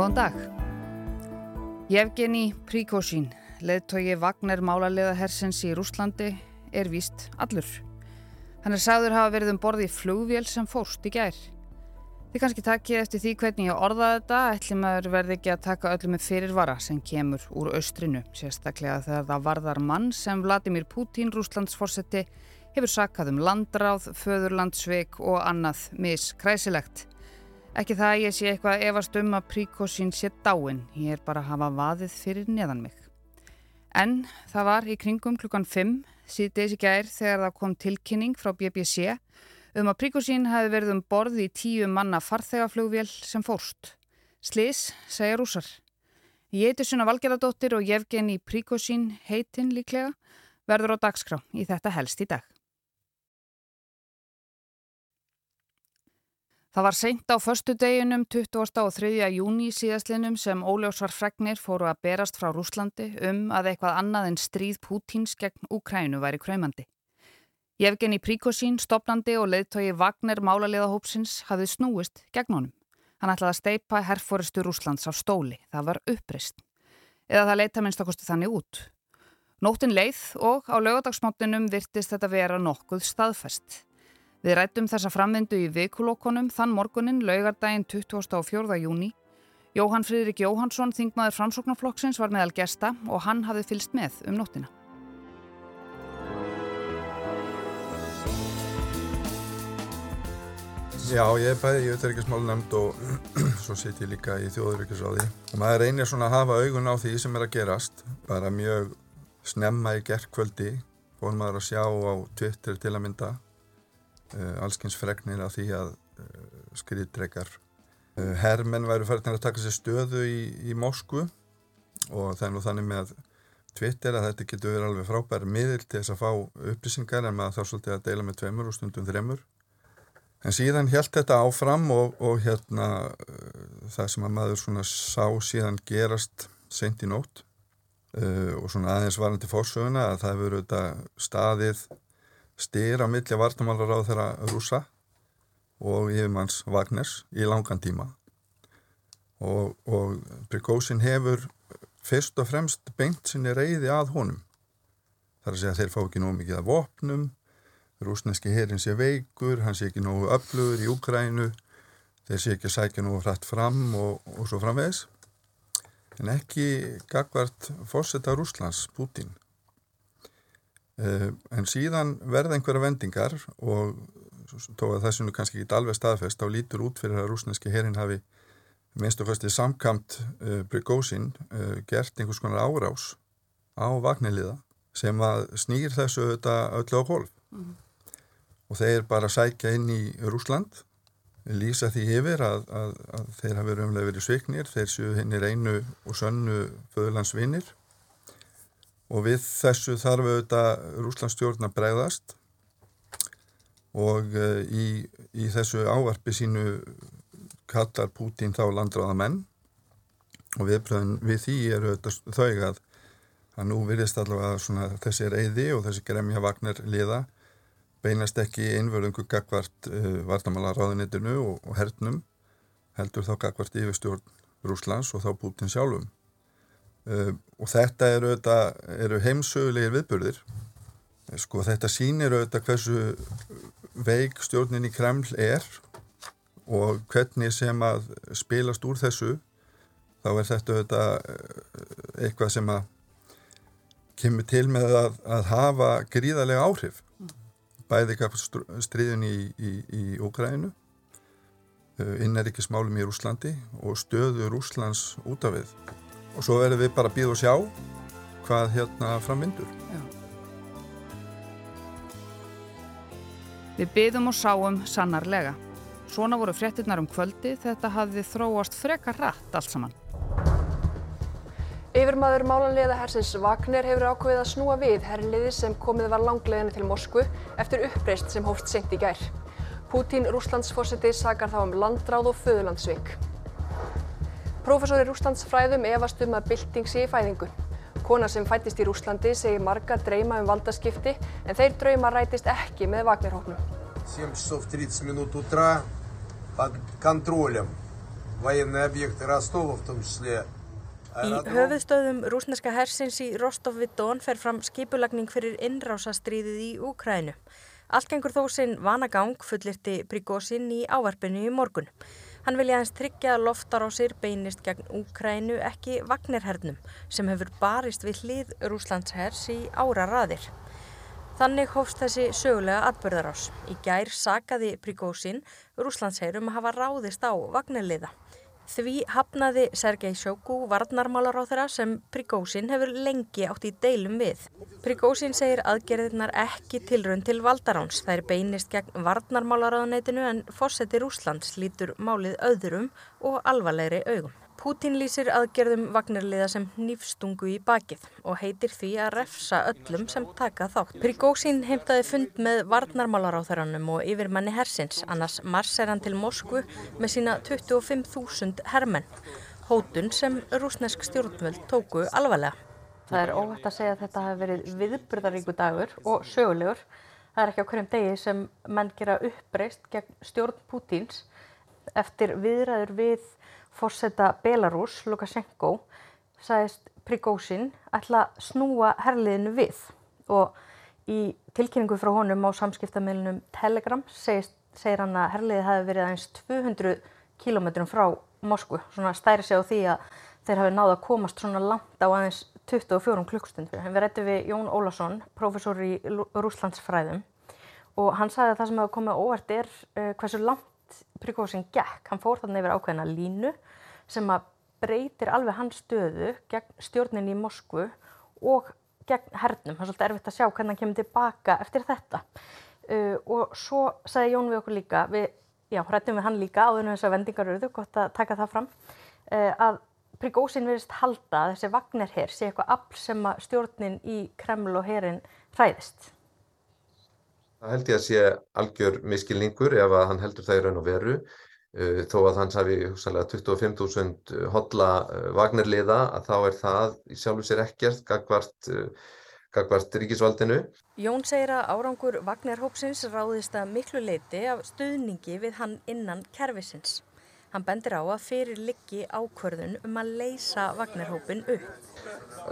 Góðan dag. Jevgeni Príkosín, leðtogi Vagner málarlega hersens í Rúslandi, er víst allur. Hann er sagður hafa verið um borði í flugvél sem fórst í gær. Þið kannski takkið eftir því hvernig ég orðaði þetta, ætli maður verði ekki að taka öllu með fyrirvara sem kemur úr austrinu, sérstaklega þegar það varðar mann sem Vladimir Putin, Rúslandsforsetti, hefur sakað um landráð, föðurlandsveik og annað miskræsilegt. Ekki það að ég sé eitthvað efast um að príkosín sé dáin, ég er bara að hafa vaðið fyrir neðan mig. En það var í kringum klukkan 5 síðdeis í gær þegar það kom tilkynning frá BBC um að príkosín hafi verið um borði í tíu manna farþegaflugvél sem fórst. Slis, segja rúsar. Ég heiti Sunna Valgerðardóttir og Jevgeni Príkosín heitinn líklega verður á dagskrá í þetta helst í dag. Það var seint á förstu deginum 20. og 3. júni síðastlinum sem óljósvar fregnir fóru að berast frá Rúslandi um að eitthvað annað en stríð Pútins gegn Úkrænu væri kræmandi. Jevgeni Príkosín, stopnandi og leiðtogi Wagner málaliðahópsins hafði snúist gegn honum. Hann ætlaði að steipa herrfóristu Rúslands á stóli. Það var upprist. Eða það leita minnst okkurstu þannig út. Nóttin leið og á lögadagsmáttinum virtist þetta vera nokkuð staðfest. Við rættum þessa framvindu í vikulókonum þann morgunin laugardaginn 24. júni. Jóhann Fridrik Jóhansson, þingmaður framsóknarflokksins, var meðal gesta og hann hafði fylst með um nóttina. Já, ég er bæði í auðverkismálunamnd og svo sitt ég líka í þjóðurvíkisráði. Og maður reynir svona að hafa augun á því sem er að gerast. Bara mjög snemma í gerðkvöldi fórum maður að sjá á Twitter til að mynda uh, allskins fregnir af því að uh, skriðdrekar. Uh, herrmenn væru færðin að taka sér stöðu í, í Moskvu og það er nú þannig með Twitter að þetta getur verið alveg frábær miðil til þess að fá upplýsingar en maður þá svolítið að deila með tveimur og stundum þreymur en síðan held þetta áfram og, og hérna það sem að maður svona sá síðan gerast seint í nótt og svona aðeins varandi fórsöguna að það hefur auðvitað staðið styr á milli vartamálar á þeirra rúsa og yfirmanns Vagners í langan tíma. Og, og Prigozhin hefur fyrst og fremst beint sinni reyði að honum. Þar að segja þeir fá ekki nógu mikið af vopnum rúsneski herin sé veikur hann sé ekki nógu öflugur í Ukrænu þeir sé ekki að sækja nógu hrætt fram og, og svo framvegs en ekki gagvart fórsetta Rúslands, Putin en síðan verða einhverja vendingar og tók að þessum kannski ekki alveg staðfest þá lítur út fyrir að rúsneski herin hafi minnst og fastið samkamt uh, eh, Brygósin uh, eh, gert einhvers konar árás á vagniliða sem að snýr þessu þetta öllu á hólf mm og þeir bara sækja inn í Rúsland lýsa því yfir að, að, að þeir hafi umlega verið sviknir þeir séu hinn í reynu og sönnu föðurlandsvinnir og við þessu þarf auðvitað Rúslandsstjórn að bregðast. Og uh, í, í þessu ávarpi sínu kallar Pútín þá landráða menn og viðbröðin við því eru auðvitað þau að, að nú virðist allavega svona, þessi reyði og þessi gremja vagnar liða beinast ekki einverðungu gagvart uh, vartamála ráðunitinu og, og hernum heldur þá gagvart yfirstjórn Rúslands og þá Pútín sjálfum Uh, og þetta eru, eru heimsögulegir viðbörðir sko þetta sýnir auðvitað hversu veik stjórnin í Kreml er og hvernig sem að spilast úr þessu þá er þetta auðvitað eh, eitthvað sem að kemur til með að, að hafa gríðarlega áhrif. Bæði stríðun í, í, í Úkræninu eh, inneríkismálum í Rúslandi og stöðu Rúslands út af við og svo verðum við bara að býða og sjá hvað hérna framvindur. Já. Við byðum og sáum sannarlega. Svona voru fréttinnar um kvöldi þetta hafði þróast frekar rætt allt saman. Yfirmaður málanliða hersins Wagner hefur ákveðið að snúa við herrliði sem komið var langleginu til Moskvu eftir uppreist sem hófst sent í gær. Pútín, Rúslandsfórseti, sakar þá um landráð og föðurlandsving. Prófessor í Rúslandsfræðum efast um að bylting sé í fæðingu. Kona sem fættist í Rúslandi segir marga dreyma um valdaskipti en þeir drauma rætist ekki með Wagner-hóknum. 7 часов 30 минут утра под контролем военные объекты Ростова в том числе. Í höfuðstöðum rúsneska hersins í Rostov-Vidón fer fram skipulagning fyrir innrásastríðið í Úkrænu. Allt gengur þó sinn vanagang fullirti Prigozhin í ávarpinu í morgun. Hann vilja aðeins tryggja að loftar á sér beinist gegn Úkrænu ekki vagnirhernum sem hefur barist við hlið Rúslandshers í ára raðir. Þannig hófst þessi sögulega atbyrðarás. Í gær sagaði Prigozhin Rúslandsherum að hafa ráðist á vagnirliða. Því hafnaði Sergei Sjóku varnarmálar á þeirra sem Prigozhin hefur lengi átt í deilum við. Prigozhin segir aðgerðirnar ekki tilraun til valdaráns. Það er beinist gegn varnarmálaráðanætinu en fósetti Rúslands lítur málið öðrum og alvarlegri augum. Pútín lýsir aðgerðum vagnarliða sem nýfstungu í bakið og heitir því að refsa öllum sem taka þátt. Prigósin heimtaði fund með varnarmálaráþaranum og yfirmanni hersins, annars marser hann til Moskvu með sína 25.000 hermenn. Hótun sem rúsnesk stjórnvöld tóku alvarlega. Það er óhætt að segja að þetta hafi verið viðburðaríku dagur og sögulegur. Það er ekki á hverjum degi sem menn gera uppreist gegn stjórn Pútíns eftir viðræður við fórseta Belarus, Lukashenko, sagðist Prigozhin ætla að snúa herliðinu við og í tilkynningu frá honum á samskiptamilunum Telegram segist, segir hann að herliðið hafi verið aðeins 200 kílometrum frá Moskvu, svona stæri sig á því að þeir hafi náða að komast svona langt á aðeins 24 klukkstund. Við rættum við Jón Ólason, professor í Rúslandsfræðum og hann sagði að það sem hefur komið óvert er uh, hversu langt Prigozhin gekk. Hann fór þarna yfir ákveðina línu sem að breytir alveg hans stöðu gegn stjórnin í Moskvu og gegn hernum. Það er svolítið erfitt að sjá hvernig hann kemur tilbaka eftir þetta. Uh, og svo sagði Jón við okkur líka, við, já, hrættum við hann líka áður en þess að vendingar eruðu, gott að taka það fram, uh, að Prigozhin verist halda að þessi vagnarherr sé eitthvað afl sem að stjórnin í Kreml og herrin hræðist. Það held ég að sé algjör miskilningur ef að hann heldur það í raun og veru uh, þó að hans hafi hugsanlega 25.000 hodla uh, vagnirliða að þá er það í sjálfu sér ekkert gagvart, uh, gagvart ríkisvaldinu. Jón segir að árangur vagnarhópsins ráðist að miklu leiti af stuðningi við hann innan kervisins. Hann bendir á að fyrir liggi ákvörðun um að leysa vagnarhópin upp.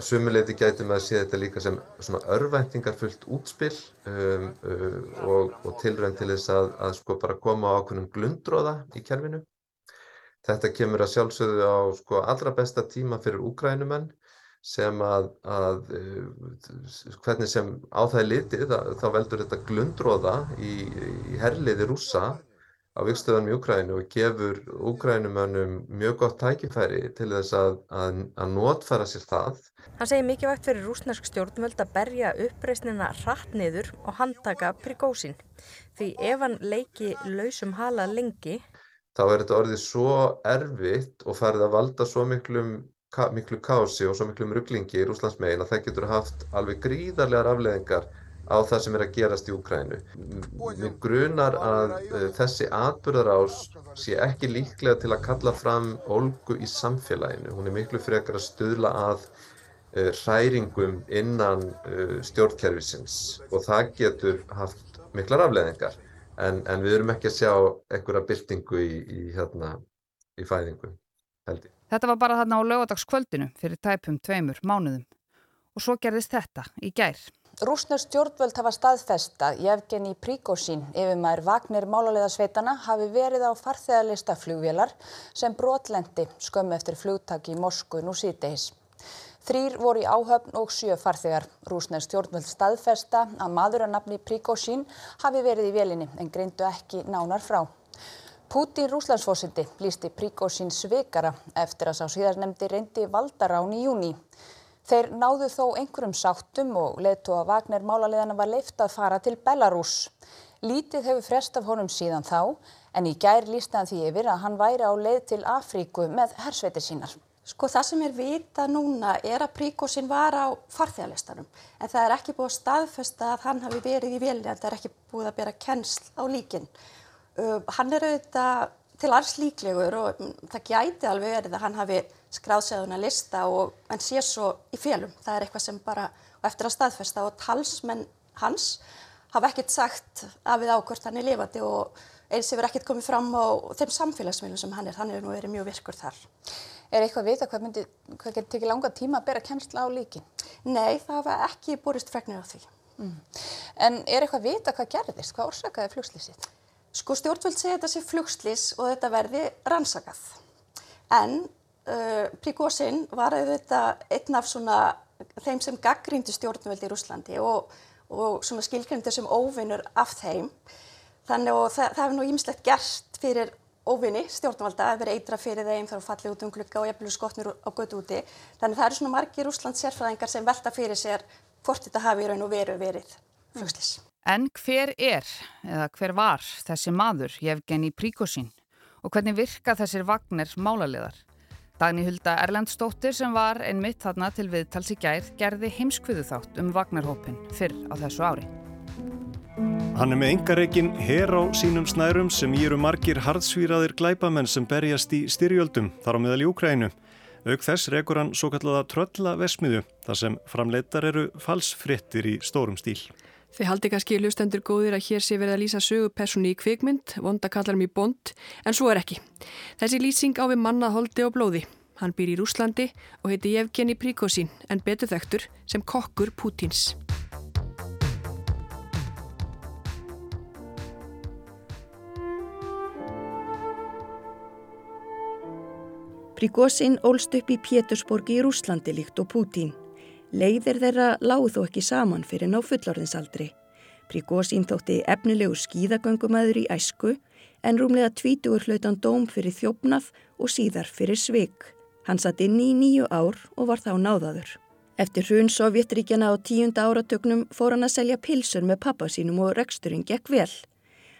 Sumuleiti gætum við að sé þetta líka sem svona örvæntingar fullt útspill um, uh, og, og tilrönd til þess að, að sko bara koma á ákveðnum glundróða í kerfinu. Þetta kemur að sjálfsögðu á sko allra besta tíma fyrir úgrænumenn sem að, að uh, hvernig sem á það er litið þá veldur þetta glundróða í, í herliði rúsa á vikstöðanum í Ukrænu og gefur Ukrænumönnum mjög gott tækifæri til þess að, að, að notfæra sér það. Hann segir mikilvægt fyrir rúsnesk stjórnvöld að berja uppreysnina hratt niður og handtaka Prigósin. Því ef hann leiki lausum hala lengi þá er þetta orðið svo erfitt og farið að valda svo miklum, miklu kási og svo miklum rugglingi í Rúslandsmegin að það getur haft alveg gríðarlegar afleðingar á það sem er að gerast í Úkrænu. Mér grunar að uh, þessi atbyrðarás sé ekki líklega til að kalla fram olgu í samfélaginu. Hún er miklu frekar að stuðla að uh, hræringum innan uh, stjórnkerfisins og það getur haft miklar afleðingar en, en við erum ekki að sjá einhverja byltingu í, í, hérna, í fæðingu held ég. Þetta var bara þarna á lögadagskvöldinu fyrir tæpum tveimur mánuðum og svo gerðist þetta í gær. Rúsnur stjórnvöld hafa staðfesta Jevgeni Prigozhin, yfirmæður Vagner máluleðasveitana, hafi verið á farþegarlista flugvélar sem brotlendi skömmu eftir flugtak í Moskvu nú síðdeis. Þrýr voru í áhöfn og sjö farþegar. Rúsnur stjórnvöld staðfesta að maður að nafni Prigozhin hafi verið í vélinni en greindu ekki nánar frá. Pútín Rúslandsfósindi lísti Prigozhin svikara eftir að sá síðarnemdi reyndi valdarán í júni. Þeir náðu þó einhverjum sáttum og leiðtóa Vagner málaliðana var leift að fara til Belarus. Lítið hefur frest af honum síðan þá en í gær lísti hann því yfir að hann væri á leið til Afríku með hersveitir sínar. Sko það sem er vita núna er að Príkosin var á farþegarlistanum en það er ekki búið að staðfesta að hann hafi verið í vélni en það er ekki búið að bera kennsl á líkin. Uh, hann er auðvitað til alls líklegur og það gæti alveg verið að hann hafi skráðsæðuna lista og en sé svo í félum. Það er eitthvað sem bara, og eftir að staðfesta og talsmenn hans hafa ekkert sagt af við ákvört hann er lifandi og eins hefur ekkert komið fram á þeim samfélagsmiðlum sem hann er, hann er nú verið mjög virkur þar. Er eitthvað að vita hvað, myndi, hvað getur tekið langa tíma að bera kennsla á líkin? Nei, það hafa ekki borist fregnir á því. Mm. En er eitthvað að vita hvað gerðist? Hvað orsakaði flugslýsið? Sko stjórnvöld segja þetta sé flugslýs og þetta verði rannsakað. En uh, Prigozhin var auðvitað einn af svona þeim sem gaggrindi stjórnvöld í Rúslandi og, og svona skilgrindi sem óvinnur af þeim. Þannig og það, það hefur nú ímislegt gert fyrir óvinni stjórnvalda að vera eitra fyrir þeim þar og fallið út um glukka og jafnveg skotnir á götu úti. Þannig það eru svona margir Úslands sérfræðingar sem velta fyrir sér hvort þetta hafi í raun og veru verið flugslis. En hver er, eða hver var þessi maður, Jevgeni Príkosín og hvernig virka þessir vagnir málaliðar? Dagni Hulda Erlendstóttir sem var einmitt þarna til viðtals í gær gerði heimskviðu þátt um vagnarhópin fyrr á þessu ári. Hann er með engareikin her á sínum snærum sem í eru margir hardsvíraðir glæpamenn sem berjast í styrjöldum þar á meðal í Úkrænu. Auk þess rekur hann svo kallaða trölla vesmiðu þar sem framleitar eru falsfrittir í stórum stíl. Þið haldi kannski hlustendur góðir að hér sé verið að lýsa sögupersonu í kvikmynd, vonda kallar mér bond, en svo er ekki. Þessi lýsing á við mannað holdi og blóði. Hann býr í Rúslandi og heiti Jevgeni Príkosín en betur þektur sem kokkur Pútins. Prigozhin ólst upp í Pétursborgi í Rúslandi líkt og Pútín. Leiðir þeirra láð þó ekki saman fyrir ná fullorðinsaldri. Prigozhin þótti efnilegu skíðagöngumæður í æsku en rúmlega tvítugur hlautan dóm fyrir þjófnað og síðar fyrir svig. Hann satt inn í nýju ár og var þá náðaður. Eftir hrun Sovjetríkjana á tíunda áratögnum fór hann að selja pilsur með pappa sínum og reksturinn gekk vel.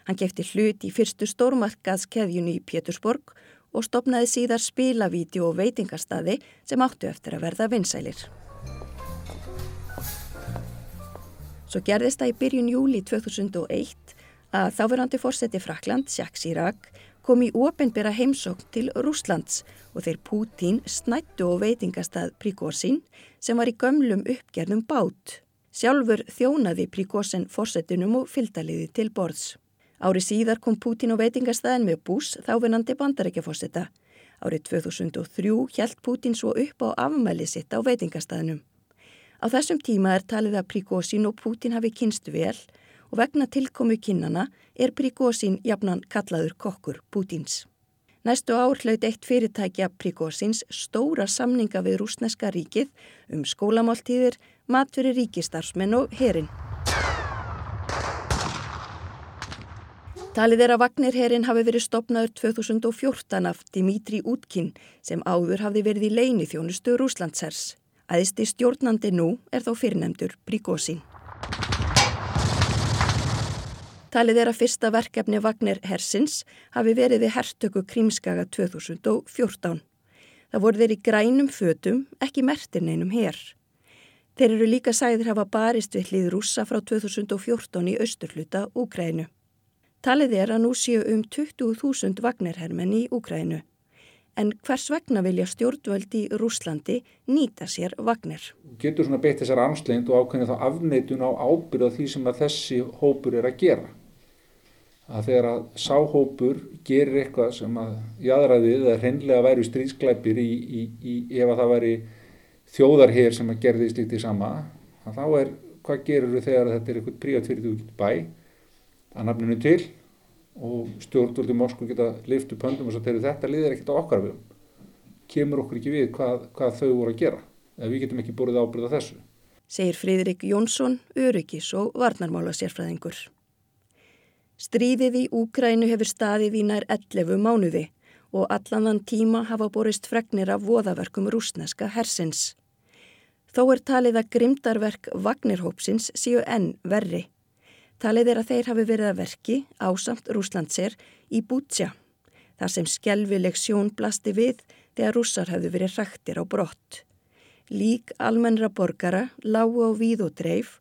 Hann gefti hlut í fyrstu stórmarkaðskeðjunu í Pétursborg og stopnaði síðar spilavíti og veitingarstaði sem áttu eftir að verða vinsælir. Svo gerðist það í byrjun júli 2001 að þáverandi fórseti Frakland, Jacques Chirac, kom í ofinbera heimsókn til Rúslands og þeir Pútín snættu og veitingastað Prigozhin sem var í gömlum uppgerðum bát. Sjálfur þjónaði Prigozhin fórsetunum og fylgdaliði til borðs. Ári síðar kom Pútín á veitingastæðin með bús þávinnandi bandarækjafósita. Árið 2003 hjælt Pútín svo upp á afmæli sitt á veitingastæðinum. Á þessum tíma er talið að Príkósin og Pútín hafi kynst vel og vegna tilkomu kynnana er Príkósin jafnan kallaður kokkur Pútíns. Næstu ár hlaut eitt fyrirtækja Príkósins stóra samninga við rúsneska ríkið um skólamáltíðir, matfyrir ríkistarfsmenn og herin. Talið er að Vagnirherin hafi verið stopnaður 2014 af Dimitri Útkin sem áður hafði verið í leini þjónustu Rúslandsers. Æðisti stjórnandi nú er þó fyrirnemdur Príkósin. Talið er að fyrsta verkefni Vagnir Hersins hafi verið við hertöku Krímskaga 2014. Það voru þeir í grænum fötum, ekki mertirneinum hér. Þeir eru líka sæðir hafa barist við hlið rúsa frá 2014 í austurhluta Úkrænu. Talið er að nú séu um 20.000 vagnarhermenn í Úkrænu. En hvers vegna vilja stjórnvöld í Rúslandi nýta sér vagnir? Getur svona beitt þessar ansleint og ákveðin þá afneitun á ábyrða því sem að þessi hópur er að gera. Að þegar að sáhópur gerir eitthvað sem að jæðraðið eða hreinlega væri stríðsklæpir í, í, í ef að það væri þjóðarher sem að gerði slíktið sama, þá er hvað gerur þau þegar þetta er eitthvað príat fyrir þú bæ að nafninu til og stjórnvöldi Moskva geta liftu pöndum og svo þegar þetta liðir ekkert á okkar við kemur okkur ekki við hvað, hvað þau voru að gera eða við getum ekki búið ábyrða þessu. Segir Fríðrik Jónsson, öryggis og varnarmála sérfræðingur. Stríðið í Úkrænu hefur staðið í nær 11 mánuði og allanann tíma hafa borist fregnir af voðaverkum rúsneska hersins. Þó er talið að grimdarverk Vagnirhópsins séu enn verri. Talið er að þeir hafi verið að verki ásamt Rúslandser í Bútsja, þar sem skjelvileg sjón blasti við þegar rússar hefðu verið hrættir á brott. Lík almennra borgara lágu á víð og dreif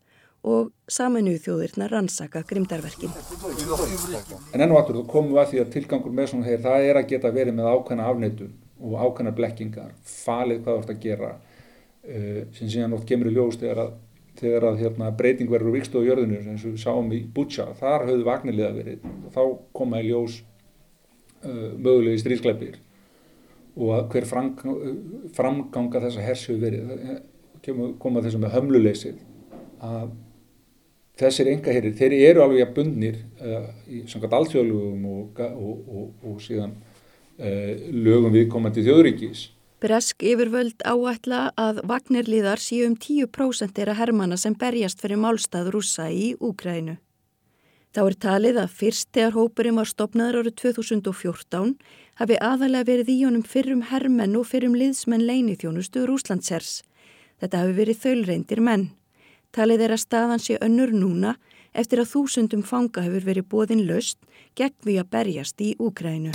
og saminuð þjóðirna rannsaka grimdarverkin. En enn og aftur þú komum við að því að tilgangur með svona þeir það er að geta verið með ákveðna afneitun og ákveðna blekkingar, falið hvað þú ert að gera uh, sem síðan oft kemur í ljós þegar að þegar að hérna, breyting verður úr vikstu á jörðinu eins og við sáum í Butcha, þar höfðu vagnirliða verið. Og þá koma í ljós uh, mögulegi stríðskleipir og að hver framganga þessa hers hefur verið koma þessum með hömluleysið að þessir engaherir, þeir eru alveg að bundnir uh, í samkvæmt alþjóðlugum og, og, og, og síðan uh, lögum viðkomandi þjóðríkis Bresk yfirvöld áætla að vagnirliðar séu um 10% er að hermana sem berjast fyrir málstað rúsa í Úkrænu. Þá er talið að fyrst þegar hópurinn var stopnaður árið 2014 hafi aðalega verið í honum fyrrum hermenn og fyrrum liðsmenn leinithjónustu Rúslandsers. Þetta hafi verið þaulreindir menn. Talið er að staðan sé önnur núna eftir að þúsundum fanga hefur verið bóðin löst gegn við að berjast í Úkrænu.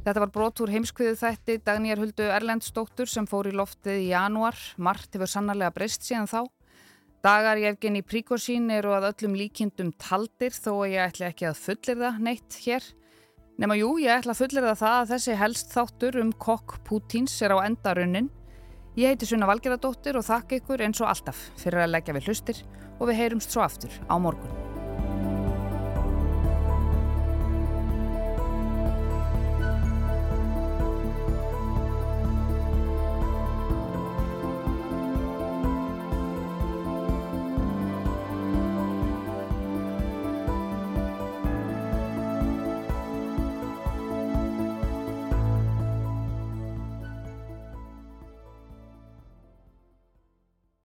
Þetta var brot úr heimskviðu þætti Dagnýjar Huldu Erlendstóttur sem fór í loftið í januar. Mart hefur sannarlega breyst síðan þá. Dagar ég efgin í príkosín eru að öllum líkindum taldir þó að ég ætla ekki að fullir það neitt hér. Nefna jú, ég ætla að fullir það að þessi helst þáttur um kokk Pútins er á endarunnin. Ég heiti Sunna Valgeradóttir og þakka ykkur eins og alltaf fyrir að leggja við hlustir og við heyrumst svo aftur á morgun.